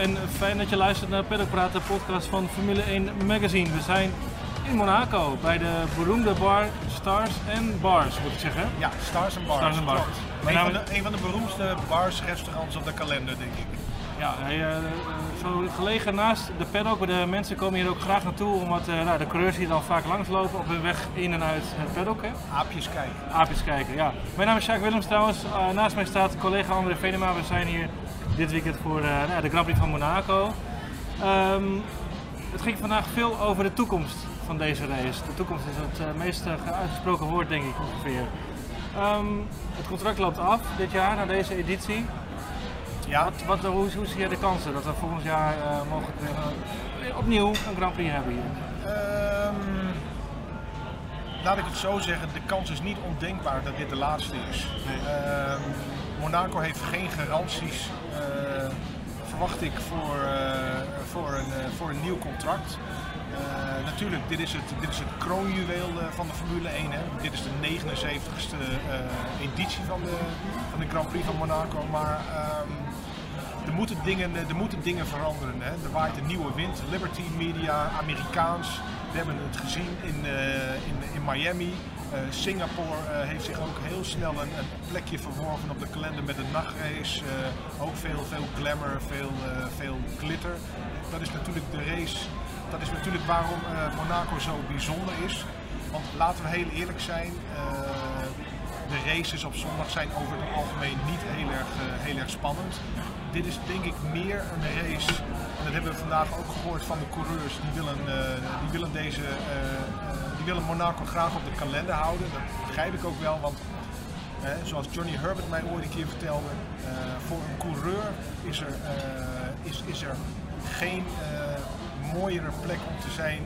en fijn dat je luistert naar Paddock Praat, de podcast van Formule 1 Magazine. We zijn in Monaco bij de beroemde bar Stars and Bars, moet ik zeggen. Ja, Stars and Bars. Stars and Bars. Een, naam van de, een van de beroemdste bars, restaurants op de kalender, denk ik. Ja, eh, zo gelegen naast de paddock. De mensen komen hier ook graag naartoe, omdat eh, nou, de coureurs hier dan vaak langslopen op hun weg in en uit het paddock. Hè. Aapjes kijken. Aapjes kijken, ja. Mijn naam is Jacques Willems trouwens. Eh, naast mij staat collega André Venema. We zijn hier dit weekend voor eh, nou, de Grand Prix van Monaco. Ehm, het ging vandaag veel over de toekomst van deze race. De toekomst is het eh, meest eh, uitgesproken woord, denk ik ongeveer. Ehm, het contract loopt af dit jaar, na deze editie. Ja, Wat, wat, hoe, hoe zie je de kansen dat we volgend jaar eh, mogelijk opnieuw een Grand Prix hebben hier? ehm, laat ik het zo zeggen, de kans is niet ondenkbaar dat dit de laatste is. Monaco heeft geen garanties, eh, verwacht ik, voor, eh, voor, een, eh, voor een nieuw contract. Natuurlijk, dit is het, dit is het kroonjuweel van de Formule 1. Hè. Dit is de 79ste eh, editie van de, van de Grand Prix van Monaco. Maar ehm, er moeten dingen, er moeten dingen veranderen. Hè. Er waait een nieuwe wind. Liberty Media, Amerikaans. We hebben het gezien in, in, in Miami. Eh, Singapore eh, heeft zich ook heel snel een, een plekje verworven op de kalender met een nachtrace. Eh, ook veel, veel glamour, veel, veel glitter. Dat is natuurlijk de race. Dat is natuurlijk waarom Monaco zo bijzonder is. Want laten we heel eerlijk zijn. de races op zondag zijn over het algemeen niet heel erg, heel erg spannend. Dit is denk ik meer een race, en dat hebben we vandaag ook gehoord van de coureurs, die willen, die willen, deze, willen Monaco graag op de kalender houden. Dat begrijp ik ook wel, want eh, zoals Johnny Herbert mij ooit een keer vertelde, eh, voor een coureur is er, eh, is, is er geen eh, mooiere plek om te zijn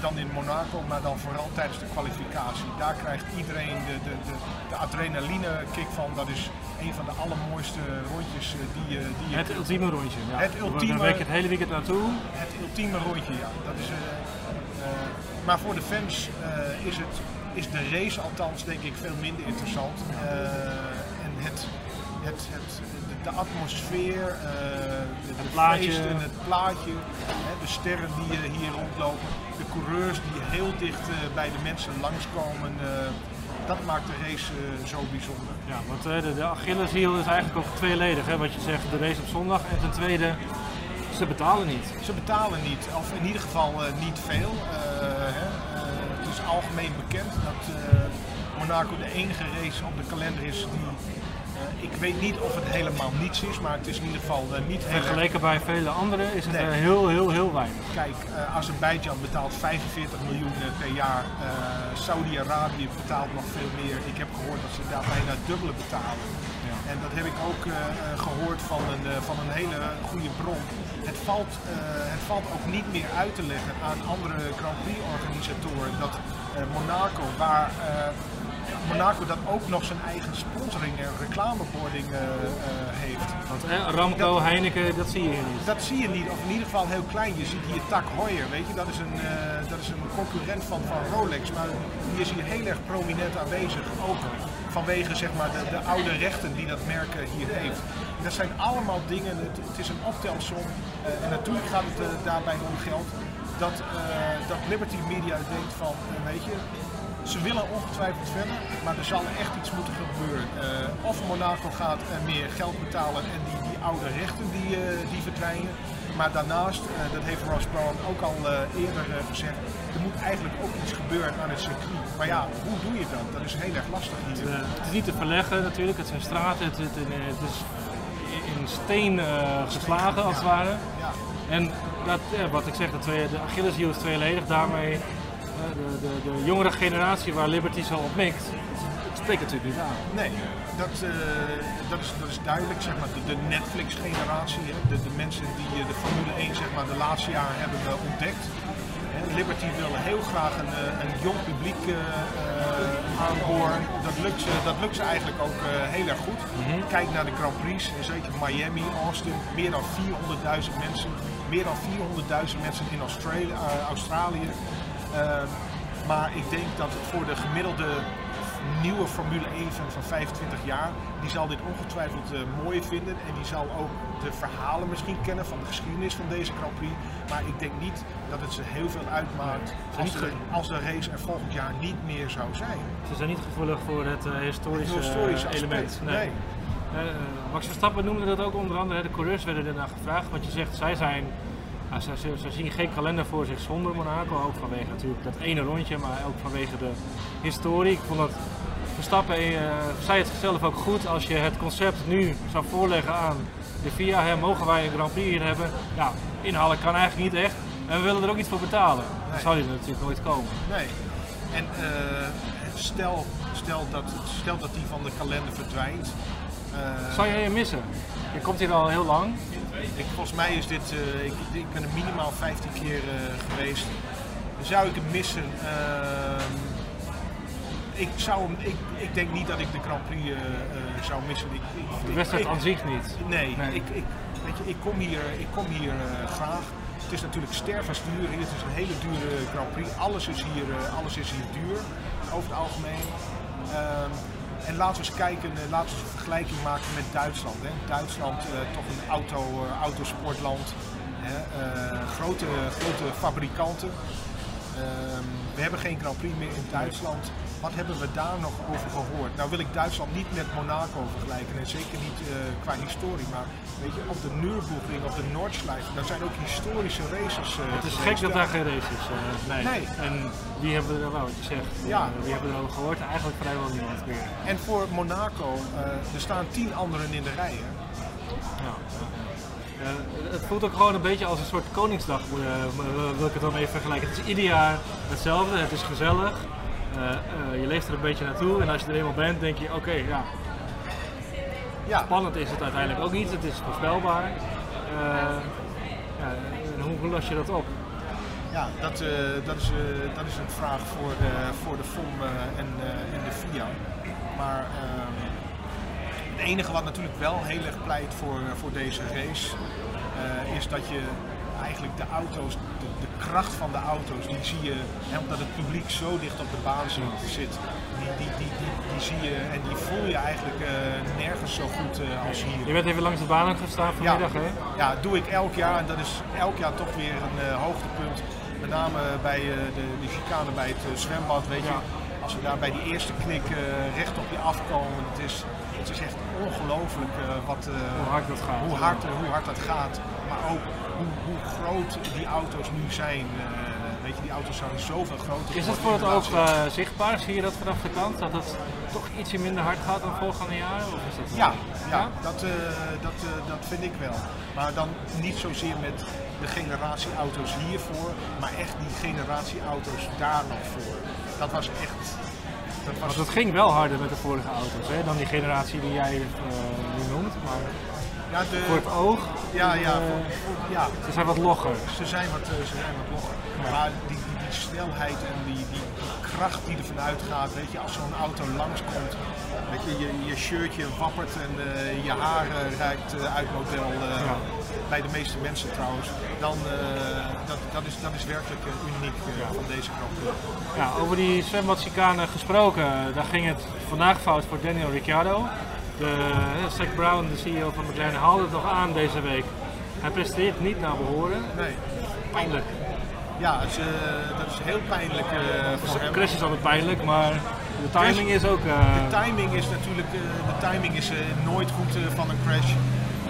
dan in Monaco, maar dan vooral tijdens de kwalificatie. Daar krijgt iedereen de, de, de, de adrenaline kick van. Dat is een van de allermooiste rondjes die, je die je Het ultieme rondje. Ja. Het ultieme- een week het hele weekend naartoe. het ultieme rondje, ja. Dat is, maar voor de fans eh, is, het, is de race althans denk ik veel minder interessant. Eh, en het, het, het, de, atmosfeer, eh, de, de plaatje. feesten, het plaatje, de sterren die hier rondlopen, de coureurs die heel dicht bij de mensen langskomen. dat maakt de race zo bijzonder. Ja, want eh, de, de Achilleshiel is eigenlijk ook tweeledig. Hè? Wat je zegt, de race op zondag. En ten tweede, ze betalen niet. Ze betalen niet, of in ieder geval eh, niet veel. Eh, hè. Eh, het is algemeen bekend dat Monaco de enige race op de kalender is die. ik weet niet of het helemaal niets is, maar het is in ieder geval niet heel erg. Vergeleken bij vele anderen is het Nee. heel, heel, heel weinig. Kijk, eh Azerbeidzjan betaalt 45 miljoen per jaar. Saudi-Arabië betaalt nog veel meer. Ik heb gehoord dat ze daar bijna dubbele betalen. En dat heb ik ook eh, eh, gehoord van een, eh, van een hele goede bron. Het valt, het valt ook niet meer uit te leggen aan andere Grand Prix-organisatoren dat Monaco, waar Monaco dat ook nog zijn eigen sponsoring en reclamebording heeft. Want eh, Ramco, Dat- Heineken, dat zie je hier niet. Dat zie je niet, of in ieder geval heel klein. Je ziet hier Tak Heuer, weet je, dat is een, dat is een concurrent van, van Rolex, maar die is hier heel erg prominent aanwezig. Ook vanwege zeg maar, de, de oude rechten die dat merk eh, hier heeft. Dat zijn allemaal dingen, het, is een optelsom. eh, en natuurlijk gaat het eh, daarbij om geld. Dat, dat Liberty Media denkt van, weet je, ze willen ongetwijfeld verder, maar er zal echt iets moeten gebeuren. Of Monaco gaat meer geld betalen en die, die oude rechten die, eh, die verdwijnen. Maar daarnaast, eh, dat heeft Ross Brown ook al eh, eerder eh, gezegd, er moet eigenlijk ook iets gebeuren aan het circuit. Maar ja, hoe doe je dat? Dat is heel erg lastig hier. Het is niet te verleggen natuurlijk, het zijn straten, het, het, het is in steen geslagen als het ware. Ja. En dat, wat ik zeg, de, twee, de Achilleshiel is tweeledig. Daarmee de, de, de jongere generatie waar Liberty zo op mikt, spreekt natuurlijk niet aan. Nee, dat, eh, dat, is, dat is duidelijk. Zeg maar, de, de Netflix-generatie, de, de mensen die eh, de Formule 1 zeg maar, de laatste jaren hebben eh, ontdekt. Liberty wil heel graag een, een jong publiek eh, aanboren. Dat lukt, ze, dat lukt ze eigenlijk ook heel erg goed. Kijk naar de Grand Prix, en zeker Miami, Austin, meer dan 400.000 mensen. Meer dan 400.000 mensen in Australië. eh, Australië. Eh, maar ik denk dat het voor de gemiddelde nieuwe Formule 1 fan van 25 jaar, die zal dit ongetwijfeld eh, mooi vinden. En die zal ook de verhalen misschien kennen van de geschiedenis van deze Grand Prix. Maar ik denk niet dat het ze heel veel uitmaakt als de, als de race er volgend jaar niet meer zou zijn. Ze zijn niet gevoelig voor het eh, historische, Het historische eh, element. nee. Max Verstappen noemde dat ook onder andere, de coureurs werden ernaar gevraagd. Want je zegt, zij zijn, zij, zij- zij zien geen kalender voor zich zonder Monaco. Ook vanwege natuurlijk dat ene rondje, maar ook vanwege de historie. Ik vond dat Verstappen eh, zei het zelf ook goed. Als je het concept nu zou voorleggen aan de FIA, hè, mogen wij een Grand Prix hier hebben? Ja, inhalen kan eigenlijk niet echt. En we willen er ook iets voor betalen. Dan zou die er natuurlijk nooit komen. Nee. En eh, stel, stel, dat, stel dat die van de kalender verdwijnt. eh, Zou jij je missen? Je komt hier al heel lang. Ik, volgens mij is dit, eh, ik, ik ben er minimaal 15 keer eh, geweest. Zou ik het missen? Ehm, ik, zou hem, ik, ik denk niet dat ik de Grand Prix eh, zou missen. Ik, ik, De wedstrijd aan zich niet. Nee, Nee. Ik, ik, weet je, ik kom hier, ik kom hier graag. Het is natuurlijk stervensduur hier. Het is een hele dure Grand Prix. Alles is hier, alles is hier duur, over het algemeen. En laten we eens kijken, eh, laten we eens een vergelijking maken met Duitsland. Hè. Duitsland, eh, toch een auto, eh, autosportland. Hè. grote, grote fabrikanten. Ehm, we hebben geen Grand Prix meer in Duitsland. Wat hebben we daar nog over gehoord? Nou wil ik Duitsland niet met Monaco vergelijken en zeker niet eh, qua historie. Maar weet je, op de Nürburgring, op de Nordschleife, daar zijn ook historische races. eh, Het is gek dat daar geen race is. eh, nee. Nee. En wie hebben er wel wat je zegt? Ja. wie hebben erover gehoord? Eigenlijk vrijwel niemand meer. En voor Monaco, er staan tien anderen in de rij. hè. Ja. Het voelt ook gewoon een beetje als een soort Koningsdag, wil ik het dan even vergelijken. Het is ieder jaar hetzelfde, het is gezellig. Eh, eh, je leeft er een beetje naartoe en als je er eenmaal bent, denk je: oké, ja, Ja, spannend is het uiteindelijk ook niet, het is voorspelbaar. Eh, ja, en hoe, los je dat op? ja dat, dat, is, dat is een vraag voor, eh, voor de FOM en, en de FIA. Maar ehm, het enige wat natuurlijk wel heel erg pleit voor, voor deze race, is dat je eigenlijk de auto's, de, de kracht van de auto's, die zie je, hè, omdat het publiek zo dicht op de baan zit, die, die, die, zie je en die voel je eigenlijk eh, nergens zo goed eh, als hier. Je bent even langs de baan gestaan vanmiddag, hè? Ja, doe ik elk jaar en dat is elk jaar toch weer een eh, hoogtepunt. Met name bij de, de chicane bij het zwembad, weet je. Ja. Als we daar bij die eerste knik recht op je afkomen, het is, het is echt ongelooflijk wat, Hoe hard dat gaat. hoe hard, hoe hard dat gaat. Maar ook hoe, hoe groot die auto's nu zijn. eh, weet je, die auto's zijn zoveel groter Is het voor het oog eh, zichtbaar? Zie je dat vanaf de kant? Dat het toch ietsje minder hard gaat dan volgende jaren? Of is dat Ja, ja dat, eh, dat, dat vind ik wel. Maar dan niet zozeer met de generatie auto's hiervoor, maar echt die generatie auto's daar nog voor. Dat was echt. Dat was, Want het ging wel harder met de vorige auto's hè, dan die generatie die jij nu noemt. Maar ja, de, voor het oog, ja, ja, voor- voor- ja, ze zijn wat logger. ze zijn wat, eh, ze zijn wat logger. Maar die, die, die snelheid en die, die, kracht die er vanuit gaat, weet je, als zo'n auto langskomt, weet je, je, je shirtje wappert en eh, je haar eh, ruikt eh, uit model, Ja. bij de meeste mensen trouwens, dan uh, dat, dat, is, dat is werkelijk uh, uniek uh, van deze Prix. Ja, over die zwembadchicane gesproken, daar ging het vandaag fout voor Daniel Ricciardo. De, Zach Brown, de CEO van McLaren, haalde het nog aan deze week. Hij presteert niet naar behoren. Nee. Pijnlijk. Ja, het is, uh, dat is heel pijnlijk uh, voor hem. crash is altijd pijnlijk, maar de timing is ook... Uh... De timing is natuurlijk de timing is, nooit goed van een crash.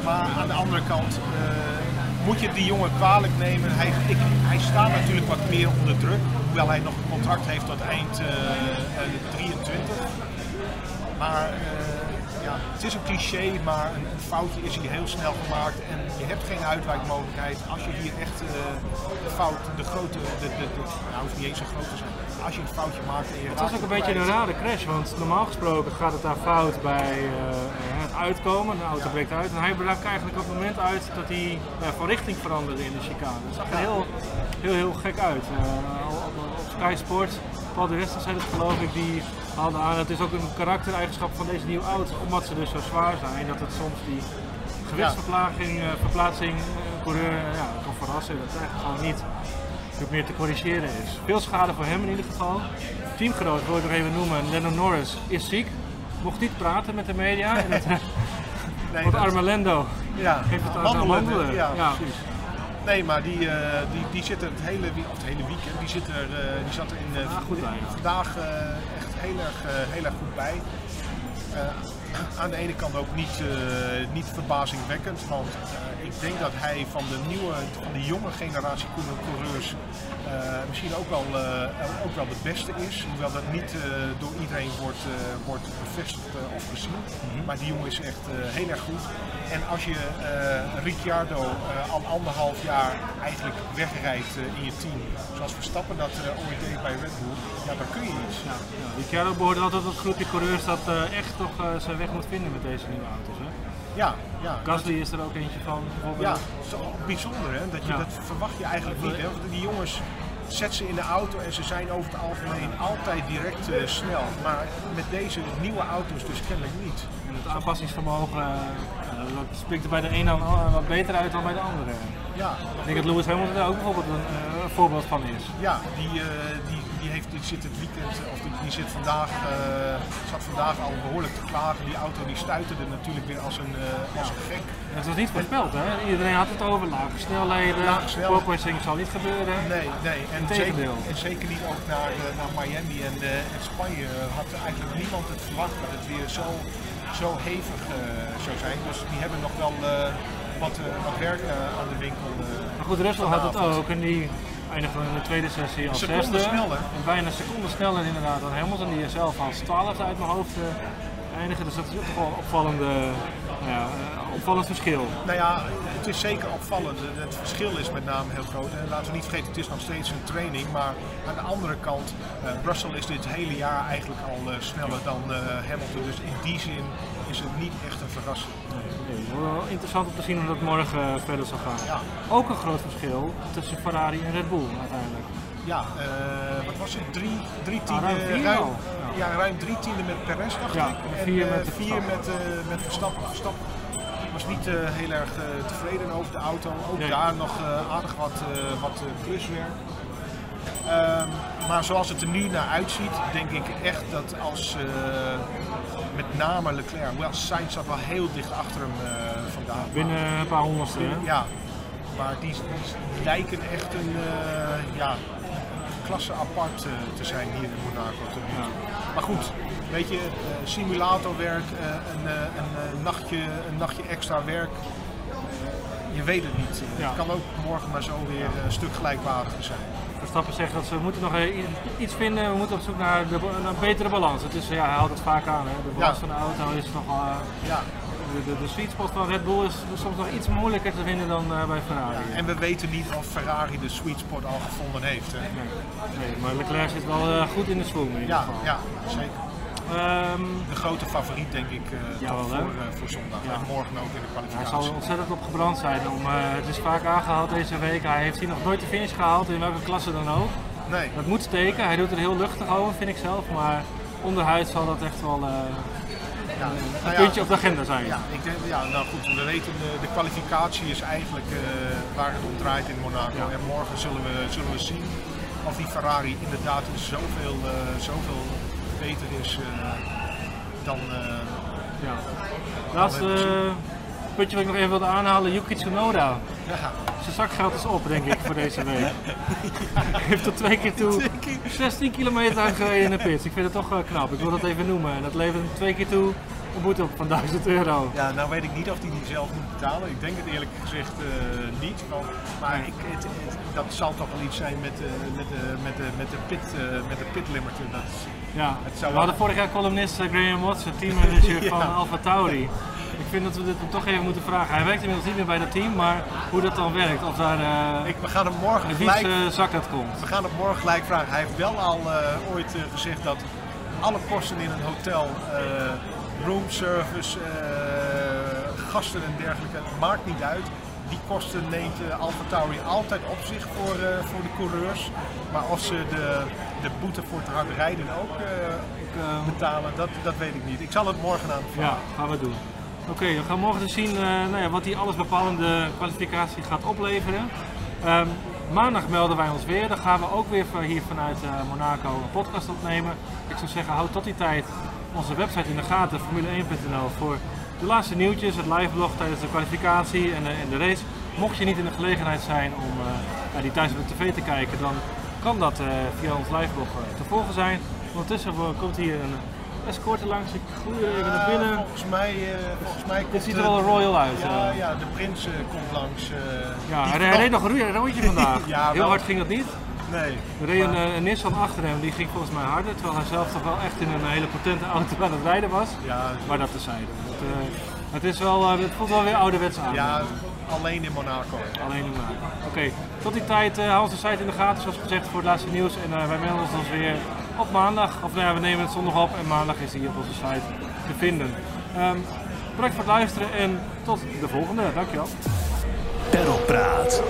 Maar aan de andere kant moet je die jongen kwalijk nemen. Hij, ik, hij staat natuurlijk wat meer onder druk, hoewel hij nog een contract heeft tot eind 23. Maar ja, het is een cliché, maar een, een, foutje is hier heel snel gemaakt. En je hebt geen uitwijkmogelijkheid als je hier echt uh, de fout, de grote, de, de, de, nou niet eens zo groot te zijn, als je een foutje maakt en je Het was ook een beetje een rare crash, want normaal gesproken gaat het daar fout bij uh, het uitkomen, de auto breekt uit en hij brak eigenlijk op het moment uit dat hij van richting veranderde in de chicane. Het zag er heel, heel, heel gek uit. Uh, op, op Sky Sports, Paul de Resta zei het geloof ik, die haalde aan. Het is ook een karaktereigenschap van deze nieuwe auto's, omdat ze dus zo zwaar zijn, dat het soms die gewichtsverplaatsing, ja. verplaatsing, coureur ja, kan verrassen. Dat is eigenlijk gewoon niet. meer te corrigeren is. Veel schade voor hem in ieder geval. Teamgenoot, wil ik nog even noemen, Lennon Norris, is ziek. Mocht niet praten met de media. Het, Nee, want Armelendo ja, heeft het aan wandelen, wandelen. Ja, Ja. precies. Nee, maar die, eh, die, die zit er het hele, het hele weekend, die, zit er, eh, die zat er in, Vandaag goed bij, vandaag echt heel erg, heel erg goed bij. Aan de ene kant ook niet, niet verbazingwekkend, want ik denk dat hij van de nieuwe, van de jonge generatie coureur- coureurs eh, misschien ook wel, eh, ook wel de beste is. Hoewel dat niet eh, door iedereen wordt, wordt bevestigd of gezien. Maar die jongen is echt heel erg goed. En als je Ricciardo al anderhalf jaar eigenlijk wegrijdt in je team, zoals Verstappen dat ooit deed bij Red Bull, ja, dan kun je iets. Ja, ja. Ricciardo behoort altijd tot het groepje coureurs dat echt toch zijn weg moet vinden met deze nieuwe auto's. Hè? Ja, ja. Gasly is er ook eentje van. bijvoorbeeld. Ja, zo bijzonder hè. Dat, je, Ja. dat verwacht je eigenlijk niet. Hè? Want die jongens zet ze in de auto en ze zijn over het algemeen altijd direct eh, snel. Maar met deze nieuwe auto's dus kennelijk niet. En het aanpassingsvermogen eh, dat spreekt er bij de een dan wat beter uit dan bij de andere. Ja, Ik denk dat Lewis Hamilton daar ook bijvoorbeeld een, eh, voorbeeld van is. ja die, die, die, heeft, die zit het weekend, of die, die zit vandaag, eh, zat vandaag al behoorlijk te klagen. Die auto die stuiterde natuurlijk weer als een, eh, als een gek. Het was niet voorspeld, hè? Iedereen had het over lage snelheden, snelheden. zal niet gebeuren. Nee, nee. En zeker, Integendeel. en zeker niet ook naar, eh, naar Miami en, en Spanje had eigenlijk niemand het verwacht dat het weer zo, zo hevig zou zijn. Dus die hebben nog wel wat, wat werk aan de winkel. Maar goed, Russell had het ook en die eindigde in de tweede sessie als Seconde zesde. sneller. En bijna een seconde sneller inderdaad dan Hamilton, die zelf als twaalfde uit mijn hoofd eh, eindigde. Dus dat is ook toch wel een opvallende, nou ja, eh, opvallend verschil. Nou ja, het is zeker opvallend. Het- verschil is met name heel groot. En laten we niet vergeten, het is nog steeds een training. Maar aan de andere kant, eh Russell is dit hele jaar eigenlijk al eh, sneller dan eh, Hamilton. Dus in die zin is het niet echt een verrassing. Nee, wel interessant om te zien hoe dat morgen eh, verder zal gaan. Ja, Ook een groot verschil tussen Ferrari en Red Bull uiteindelijk. ja eh, wat was het? Drie, drie tienden, ruim vier ruim, ja, ruim drie tienden met Perez, dacht Ja, ik. en vier eh, met vier Verstappen. met, eh, met Verstappen. Verstappen was niet heel erg tevreden over de auto. Ook Nee. daar nog aardig wat, wat kluswerk. Ehm, maar zoals het er nu naar uitziet, denk ik echt dat als met name Leclerc, wel Sainz zat wel heel dicht achter hem eh, vandaag. Binnen een paar honderdste. hè? Ja, maar die, die lijken echt een eh, ja, klasse apart eh, te zijn hier in Monaco. tot nu toe. Maar goed, weet je, simulatorwerk, een, een, nachtje, een nachtje extra werk. Eh, je weet het niet. Eh, Ja. Het kan ook morgen maar zo weer eh, een stuk gelijkwaardiger zijn. Verstappen zegt dat ze moeten nog i- iets vinden, we moeten op zoek naar, de, naar een betere balans. Het is, ja, hij houdt het vaak aan, hè. de balans Ja. van de auto is nog eh, Ja. de, de, de sweet spot van Red Bull is soms nog iets moeilijker te vinden dan eh, bij Ferrari. Ja, en we weten niet of Ferrari de sweet spot al gevonden heeft. Hè? Nee, nee, maar Leclerc zit wel eh, goed in de swing in ieder Ja, geval. ja, zeker. Ehm, De grote favoriet denk ik eh, Jawel, voor, eh, voor zondag. Ja. En morgen ook in de hij kwalificatie. zal ontzettend op gebrand zijn. Om, eh, het is vaak aangehaald deze week. Hij heeft hier nog nooit de finish gehaald, in welke klasse dan ook. Nee, Dat moet steken. Hij doet er heel luchtig over, vind ik zelf. Maar onderhuid zal dat echt wel ja. een Nou ja, puntje op de agenda zijn. Ja, ik denk, ja, nou goed, we weten de, de kwalificatie is eigenlijk waar het om draait in Monaco. Ja. En morgen zullen we, zullen we zien of die Ferrari inderdaad zoveel, eh, zoveel beter is eh, dan... eh, Ja. Laatste eh, puntje wat ik nog even wilde aanhalen, Yuki Tsunoda. ja, Zijn zakgeld is op, denk ik, voor deze week. Hij heeft tot twee keer toe 16 kilometer uitgereden in de pits. Ik vind het toch knap. Ik wil dat even noemen. En dat levert hem twee keer toe een boete op van 1000 euro. ja, nou weet ik niet of hij die zelf moet betalen. Ik denk het eerlijk gezegd eh, niet. Want, maar ik, het, het- dat zal toch wel iets zijn met, eh, met, de, met, de, met, de pit, eh, met de pit limiter. Dat, Ja. Het zou We wel- hadden vorig jaar columnist eh, Graham Watson, teammanager Ja. van Alfa Tauri. Ik vind dat we dit hem toch even moeten vragen. Hij werkt inmiddels niet meer bij dat team, maar hoe dat dan werkt. Of daar eh ik, we gaan hem morgen wiens gelijk eh, zak dat komt. We gaan het morgen gelijk vragen. Hij heeft wel al eh, ooit eh, gezegd dat alle kosten in een hotel, eh roomservice, eh, gasten en dergelijke, het maakt niet uit. Die kosten neemt uh, Alfa Tauri altijd op zich voor, eh, voor de coureurs. Maar of ze de, de boete voor te hard rijden ook eh, eh, betalen, dat, dat weet ik niet. Ik zal het morgen aan Ja, gaan we doen. Oké, we gaan morgen dus zien eh, nou ja, wat die allesbepalende kwalificatie gaat opleveren. Ehm, Maandag melden wij ons weer. Dan gaan we ook weer hier vanuit eh, Monaco een podcast opnemen. Ik zou zeggen, houd tot die tijd onze website in de gaten, formule1.nl, voor de laatste nieuwtjes, het liveblog tijdens de kwalificatie en de, en de race. Mocht je niet in de gelegenheid zijn om eh, ja, die thuis op de tv te kijken, dan kan dat eh, via ons liveblog eh, te volgen zijn. Ondertussen komt hier een escorte langs. Ik groei even naar Ja, binnen. volgens mij, volgens mij komt ziet er wel royal uit, Ja, ja de prins komt langs. Ja, hij, reed nog een rondje vandaag. Ja, Heel wel. hard ging dat niet. Nee. Er reed maar- eh, een Nissan achter hem, die ging volgens mij harder. Terwijl hij zelf toch wel echt in een hele potente auto aan het rijden was. ja, Maar dat tezijde. Het, eh, het, is wel, eh, het voelt wel weer ouderwets aan. ja, alleen in Monaco. Alleen in Monaco. Oké, tot die tijd uh, hou onze site in de gaten, zoals gezegd, voor het laatste nieuws. En eh, wij melden ons dus weer op maandag. Of nou ja, we nemen het zondag op en maandag is hij op onze site te vinden. Ehm bedankt voor het luisteren en tot de volgende. Dankjewel. Perlpraat.